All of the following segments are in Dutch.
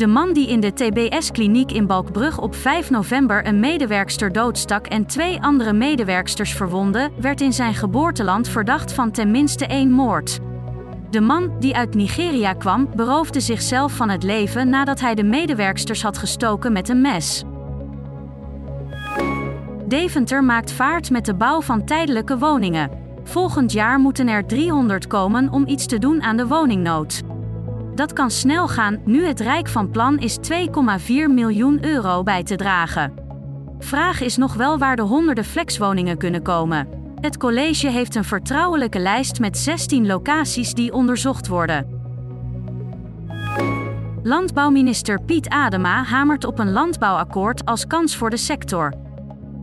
De man die in de TBS-kliniek in Balkbrug op 5 november een medewerkster doodstak en twee andere medewerksters verwondde, werd in zijn geboorteland verdacht van tenminste één moord. De man, die uit Nigeria kwam, beroofde zichzelf van het leven nadat hij de medewerksters had gestoken met een mes. Deventer maakt vaart met de bouw van tijdelijke woningen. Volgend jaar moeten er 300 komen om iets te doen aan de woningnood. Dat kan snel gaan nu het Rijk van plan is 2,4 miljoen euro bij te dragen. Vraag is nog wel waar de honderden flexwoningen kunnen komen. Het college heeft een vertrouwelijke lijst met 16 locaties die onderzocht worden. Landbouwminister Piet Adema hamert op een landbouwakkoord als kans voor de sector.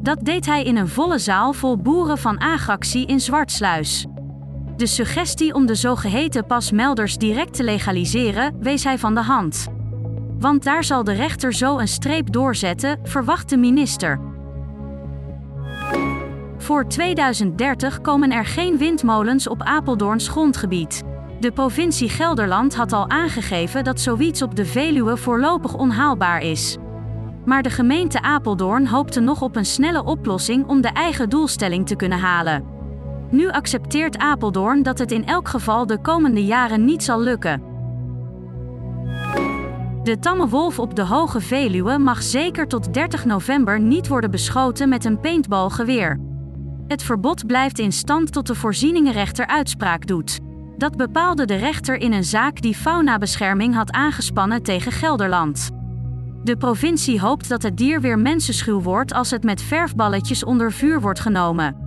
Dat deed hij in een volle zaal vol boeren van Agractie in Zwartsluis. De suggestie om de zogeheten pasmelders direct te legaliseren wees hij van de hand. Want daar zal de rechter zo een streep doorzetten, verwacht de minister. Voor 2030 komen er geen windmolens op Apeldoorns grondgebied. De provincie Gelderland had al aangegeven dat zoiets op de Veluwe voorlopig onhaalbaar is. Maar de gemeente Apeldoorn hoopte nog op een snelle oplossing om de eigen doelstelling te kunnen halen. Nu accepteert Apeldoorn dat het in elk geval de komende jaren niet zal lukken. De tamme wolf op de Hoge Veluwe mag zeker tot 30 november niet worden beschoten met een paintballgeweer. Het verbod blijft in stand tot de voorzieningenrechter uitspraak doet. Dat bepaalde de rechter in een zaak die faunabescherming had aangespannen tegen Gelderland. De provincie hoopt dat het dier weer mensenschuw wordt als het met verfballetjes onder vuur wordt genomen.